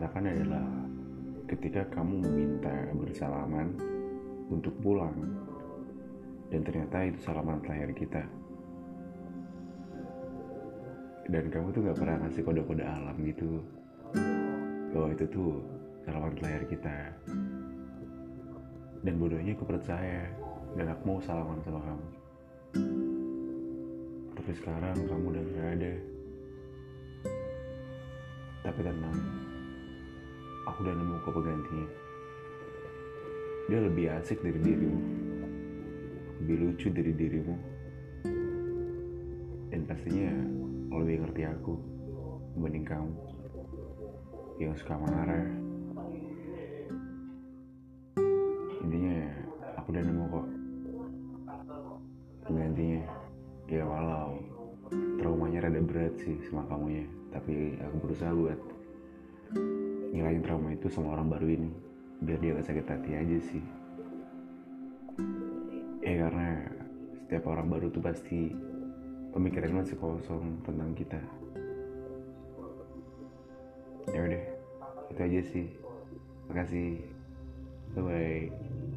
rasakan adalah ketika kamu meminta bersalaman untuk pulang dan ternyata itu salaman terakhir kita. Dan kamu tuh gak pernah ngasih kode-kode alam gitu bahwa itu tuh salaman terakhir kita. Dan bodohnya aku percaya dan aku mau salaman sama kamu. Tapi sekarang kamu udah gak ada tapi aku udah nemu kok penggantinya dia lebih asik dari dirimu. Lebih lucu dari dirimu. Dan pastinya lebih ngerti aku dibanding kamu. Yang suka marah. Intinya aku udah nemu kok. Penggantinya ya walau rada berat sih sama kamunya tapi aku berusaha buat ngilangin trauma itu sama orang baru ini. Biar dia gak sakit hati aja sih. Ya karena setiap orang baru tuh pasti pemikiran masih kosong tentang kita. Ya udah itu aja sih. Makasih. Bye bye